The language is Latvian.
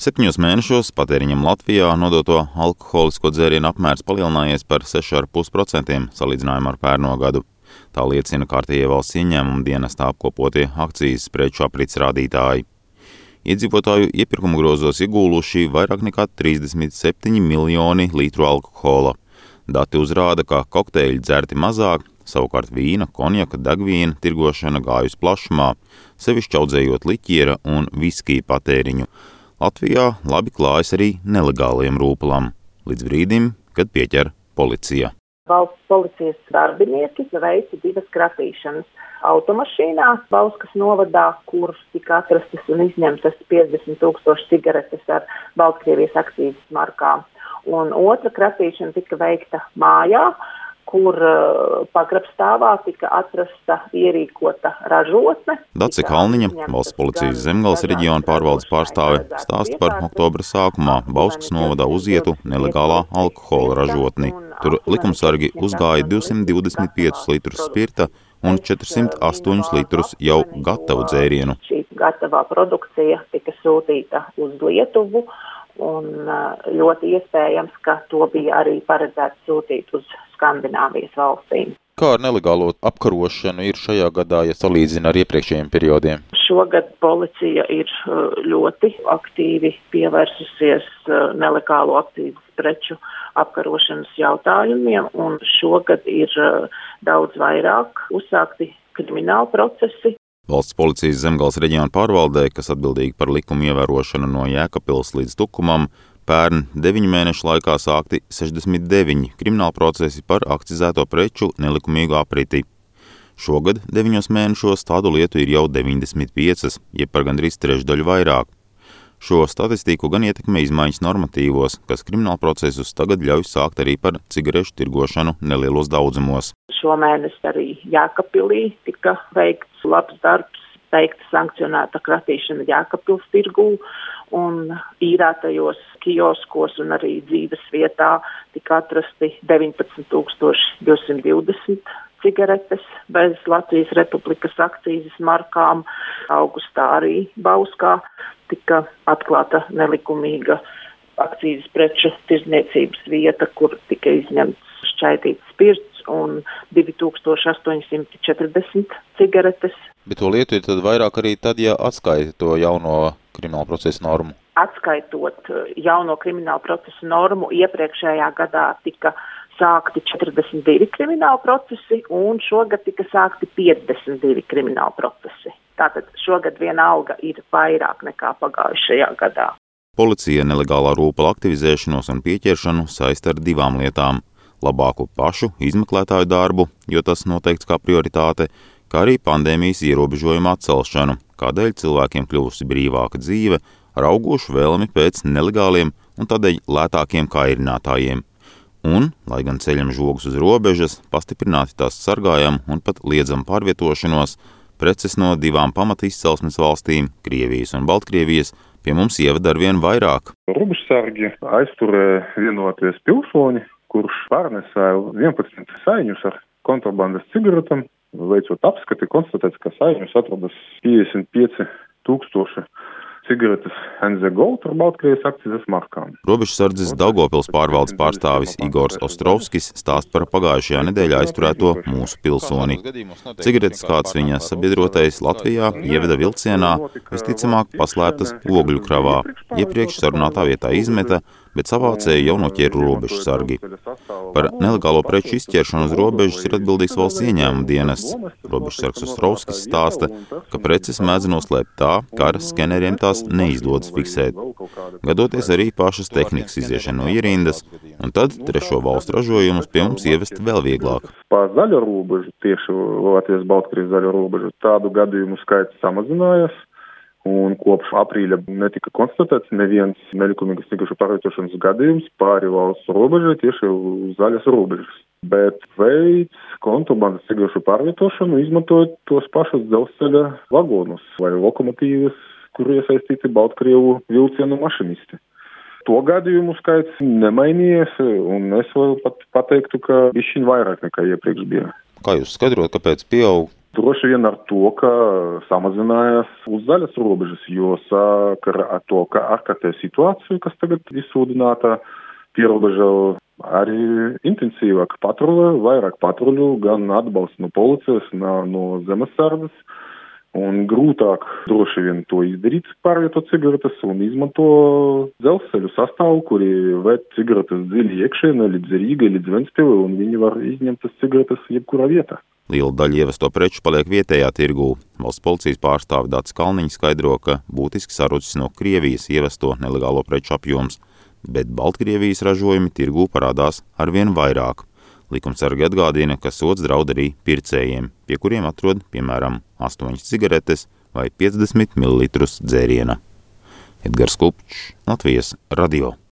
Septiņos mēnešos patēriņam Latvijā nodoto alkoholisko dzērienu apmērs palielinājies par 6,5% salīdzinājumā ar pērno gadu. Tā liecina kārtējie valsts ieņēmuma dienestā apkopotie akcijas preču aprits rādītāji. Iedzīvotāju iepirkuma grozos iegūluši vairāk nekā 37 miljoni litru alkohola. Dati uzrāda, ka kokteļi dzerti mazāk, savukārt vīna, konjaka, degvīna tirgošana gājusi plašumā, sevišķi audzējot liķiera un viskiju patēriņu. Latvijā labi klājas arī nelegāliem rūpalam, līdz brīdim, kad pieķer policija. Valsts policijas darbinieki veica divas kratīšanas automašīnā Bauskas novadā, kur tika atrastas un izņemtas 50 tūkstoši cigaretes ar Baltkrievijas akcijas markām. Un otra kratīšana tika veikta mājā, kur uh, pagrabstāvā tika atrasta ierīkota ražotne. Dace Kalniņa, valsts policijas zemgales reģiona pārvaldes pārstāve, stāsta par oktobra sākumā Bauskas novadā uzietu nelegālā alkohola ražotni. Tur likumsargi uzgāja 225 litrus spirta un 408 litrus jau gatavu dzērienu. Šī gatavā produkcija tika sūtīta uz Lietuvu un ļoti iespējams, ka to bija arī paredzēts sūtīt uz Skandināvijas valstīm. Kā ar nelegālo apkarošanu ir šajā gadā, ja salīdzina ar iepriekšējiem periodiem? Šogad policija ir ļoti aktīvi pievērsusies nelegālo aktīvu preču apkarošanas jautājumiem, un šogad ir daudz vairāk uzsākti krimināli procesi. Valsts policijas zemgals reģiona pārvaldē, kas atbildīgi par likumu ievērošanu no Jēkabpils līdz Tukumam, Pērn 9 mēnešu laikā sākti 69 krimināla procesi par akcizēto preču nelikumīgu apriti. Šogad 9 mēnešos tādu lietu ir jau 95, jeb par gandrīz trešdaļu vairāk. Šo statistiku gan ietekmē izmaiņas normatīvos, kas krimināla procesus tagad ļauj sākt arī par cigarešu tirgošanu nelielos daudzumos. Šomēnes arī Jākapilī tika veikts labs darbs, veikta sankcionēta kratīšana Jākapils tirgū un īrētajos kioskos un arī dzīves vietā tika atrasti 19,220 cigaretes bez Latvijas Republikas akcijas markām. Augustā arī Bauskā tika atklāta nelikumīga akcijas preču tirzniecības vieta, kur tika izņemts šķaitīts spirts un 2840 cigaretes. Bet to lietu ir vairāk arī tad, ja atskaita to jauno kriminālu procesu normu? Atskaitot eh, jauno kriminālu procesu normu, iepriekšējā gadā tika sākti 42 krimināli procesi, un šogad tika sākti 52 krimināli procesi. Tātad šogad viena alga ir vairāk nekā pagājušajā gadā. Policija nelegālā rūpala aktivizēšanos un pieķeršanu saista ar divām lietām - labāku pašu izmeklētāju darbu, jo tas noteikts kā prioritāte, kā arī pandēmijas ierobežojuma atcelšanu, kādēļ cilvēkiem kļuvusi brīvāka dzīve ar augošu vēlmi pēc nelegāliem un tādēļ lētākiem kairinātājiem. Un, lai gan ceļam žogus uz robežas, pastiprināti tās sargājam un pat liedzam pārvietošanos, preces no divām pamata izcelsmes valstīm, Krievijas un Baltkrievijas, pie mums ievada ar vien vairāk. Robežsargi aizturēja vienoties pilsoņi, kurš pārnesēja 11 saiņus ar kontrabandas cigaretēm, veicot apskati, konstatēts, ka saimnes atrodas 55 tūkstoši cigaretes NZ Gold ar Baltkrievijas akcijas markām. Robežsardzes Daugopils pārvaldes pārstāvis Igors Ostrovskis stāst par pagājušajā nedēļā aizturēto mūsu pilsoni. Cigaretes kāds viņa sabiedrotais Latvijā ieveda vilcienā, visticamāk paslēptas ogļu kravā. Iepriekš sarunātā vietā izmeta, bet savācēji jau noķēra robežu sargi. Par nelegālo preču izķeršanu uz robežas ir atbildīgs valsts ieņēmuma dienests. Robežsargs Ostrovskis stāsta, ka preces mēdz noslēpt tā, ka ar skeneriem tās neizdodas fiksēt. Gadoties arī pašas tehnikas iziešana no ierindas, un tad trešo valstu ražojumus pie mums ievest vēl vieglāk. Pa zaļo robežu, tieši Latvijas Baltkrievijas zaļo robežu, tādu gadījumu skaits samazinājās un kopš aprīļa netika konstatēts neviens nelikumīgas cigarešu pārvietošanas gadījums pāri valsts robežai tieši uz zaļas robežas. Bet veids kontrabandas cigarešu pārvietošanu izmantojot tos pašus dzelzceļa vagonus vai lokomotīvas, kur iesaistīti Baltkrievu vilcienu mašinisti. To gadījumu skaits nemainījies, un es vēl pat pateiktu, ka bišķiņ vairāk nekā iepriekš bija. Kā jūs skaidrot, kāpēc pieaug Droši vien ar to, ka samazinājās uz zaļas robežas, jo sakara ar to, ka ārkārtēja situācija, kas tagad izsūdināta pierobeža arī intensīvāk patrulē, vairāk patruļu, gan atbalsts no policijas, no zemesardzes. Un grūtāk droši vien to izdarīt, pārvietot cigaretes un izmanto dzelzceļu sastāvu, kuri ved cigaretes dziļi iekšienē līdz Rīgai, līdz Ventspili, un viņi var izņemt tas cigaretes jebkurā vietā. Liela daļa ievesto preču paliek vietējā tirgū. Valsts policijas pārstāve Dācis Kalniņš skaidro, ka būtiski sarucis no Krievijas ievesto nelegālo preču apjoms, bet Baltkrievijas ražojumi tirgū parādās arvien vairāk. Likumsargi atgādina, ka sots draud arī pircējiem, pie kuriem atrod, piemēram, 8 cigaretes vai 50 ml dzēriena. Edgars Kupčs, Latvijas radio.